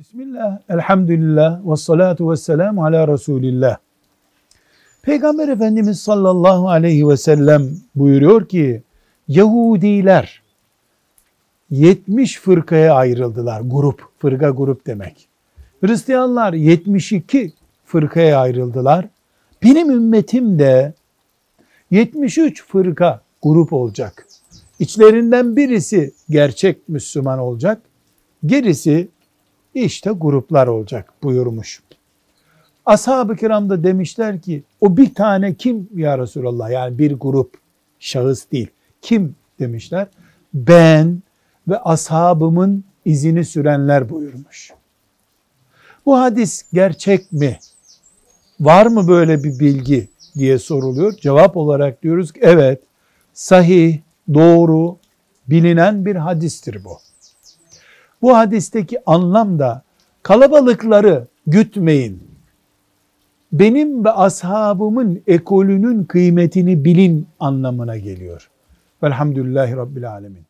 Bismillah, elhamdülillah, ve salatu ve selamu ala Resulillah. Peygamber Efendimiz sallallahu aleyhi ve sellem buyuruyor ki, Yahudiler 70 fırkaya ayrıldılar. Grup, fırka grup demek. Hristiyanlar 72 fırkaya ayrıldılar. Benim ümmetim de 73 fırka grup olacak. İçlerinden birisi gerçek Müslüman olacak. Gerisi işte gruplar olacak buyurmuş. Ashab-ı kiram da demişler ki o bir tane kim ya Resulallah yani bir grup şahıs değil. Kim demişler? Ben ve ashabımın izini sürenler buyurmuş. Bu hadis gerçek mi? Var mı böyle bir bilgi diye soruluyor. Cevap olarak diyoruz ki evet sahih, doğru, bilinen bir hadistir bu. Bu hadisteki anlam da kalabalıkları gütmeyin. Benim ve ashabımın ekolünün kıymetini bilin anlamına geliyor. Velhamdülillahi Rabbil Alemin.